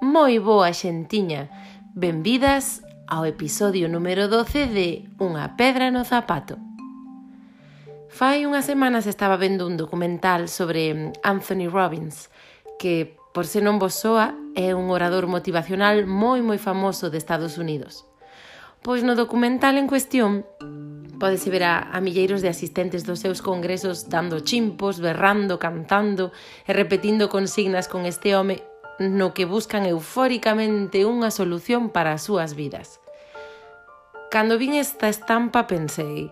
moi boa xentiña. Benvidas ao episodio número 12 de Unha pedra no zapato. Fai unhas semanas estaba vendo un documental sobre Anthony Robbins, que, por se non vos soa, é un orador motivacional moi moi famoso de Estados Unidos. Pois no documental en cuestión Podese ver a, a milleiros de asistentes dos seus congresos dando chimpos, berrando, cantando e repetindo consignas con este home no que buscan eufóricamente unha solución para as súas vidas. Cando vin esta estampa pensei,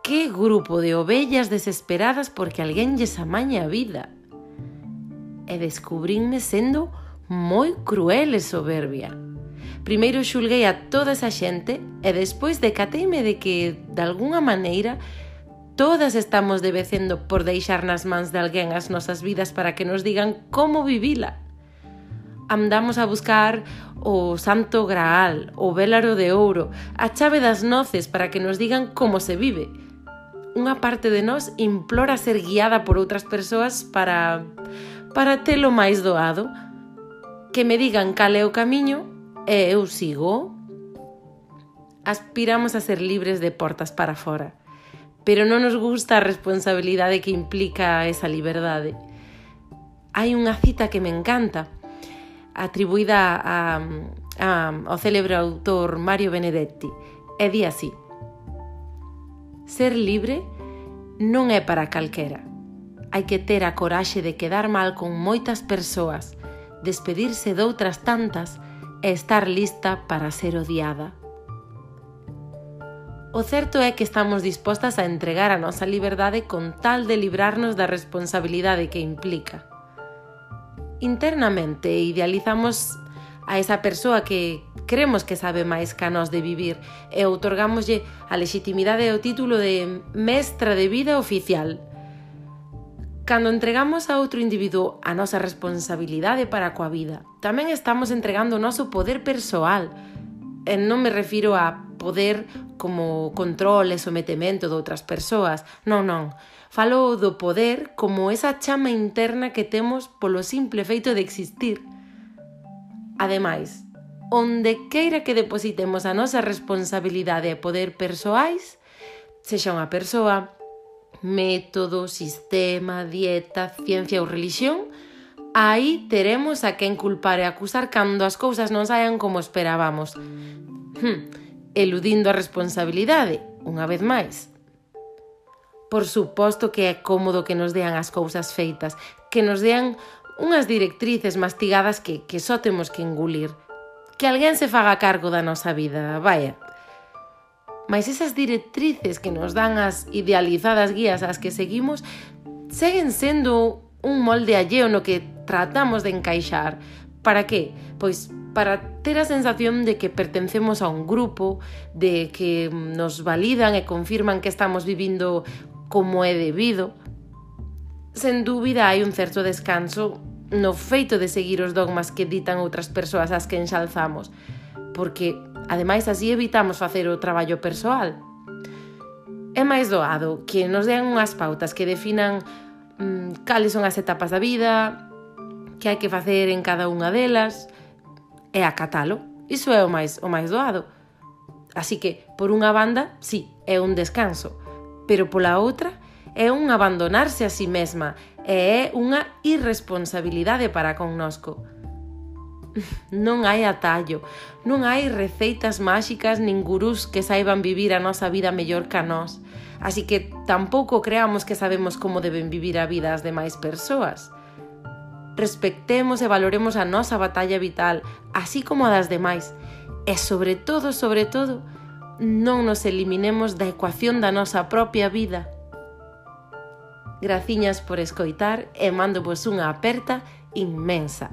que grupo de ovellas desesperadas porque alguén lles amaña a vida. E descubrinme sendo moi cruel e soberbia. Primeiro xulguei a toda esa xente e despois decateime de que, de algunha maneira, todas estamos debecendo por deixar nas mans de alguén as nosas vidas para que nos digan como vivila andamos a buscar o Santo Graal, o Vélaro de Ouro, a chave das noces para que nos digan como se vive. Unha parte de nós implora ser guiada por outras persoas para para telo máis doado, que me digan cal é o camiño e eu sigo. Aspiramos a ser libres de portas para fora, pero non nos gusta a responsabilidade que implica esa liberdade. Hai unha cita que me encanta, atribuída a, a, ao célebre autor Mario Benedetti, e di así Ser libre non é para calquera. Hai que ter a coraxe de quedar mal con moitas persoas, despedirse doutras tantas e estar lista para ser odiada. O certo é que estamos dispostas a entregar a nosa liberdade con tal de librarnos da responsabilidade que implica internamente idealizamos a esa persoa que cremos que sabe máis que a nós de vivir e outorgámoslle a legitimidade e o título de mestra de vida oficial. Cando entregamos a outro individuo a nosa responsabilidade para coa vida, tamén estamos entregando o noso poder persoal. E non me refiro a poder como control e sometemento de outras persoas. Non, non. Falo do poder como esa chama interna que temos polo simple feito de existir. Ademais, onde queira que depositemos a nosa responsabilidade e poder persoais, sexa unha persoa, método, sistema, dieta, ciencia ou religión, aí teremos a quen culpar e acusar cando as cousas non saian como esperábamos. Hm eludindo a responsabilidade, unha vez máis. Por suposto que é cómodo que nos dean as cousas feitas, que nos dean unhas directrices mastigadas que, que só temos que engulir. Que alguén se faga cargo da nosa vida, vaya. Mas esas directrices que nos dan as idealizadas guías ás que seguimos seguen sendo un molde alleo no que tratamos de encaixar. Para que? Pois para ter a sensación de que pertencemos a un grupo, de que nos validan e confirman que estamos vivindo como é debido. Sen dúbida hai un certo descanso no feito de seguir os dogmas que ditan outras persoas as que enxalzamos, porque ademais así evitamos facer o traballo persoal. É máis doado que nos den unhas pautas que definan mmm, cales son as etapas da vida, que hai que facer en cada unha delas, é acatalo. Iso é o máis, o máis doado. Así que, por unha banda, sí, é un descanso, pero pola outra, é un abandonarse a si sí mesma e é unha irresponsabilidade para connosco. Non hai atallo, non hai receitas máxicas nin gurús que saiban vivir a nosa vida mellor que a nós. Así que tampouco creamos que sabemos como deben vivir a vida as demais persoas respectemos e valoremos a nosa batalla vital, así como a das demais. E sobre todo, sobre todo, non nos eliminemos da ecuación da nosa propia vida. Graciñas por escoitar e mando vos unha aperta inmensa.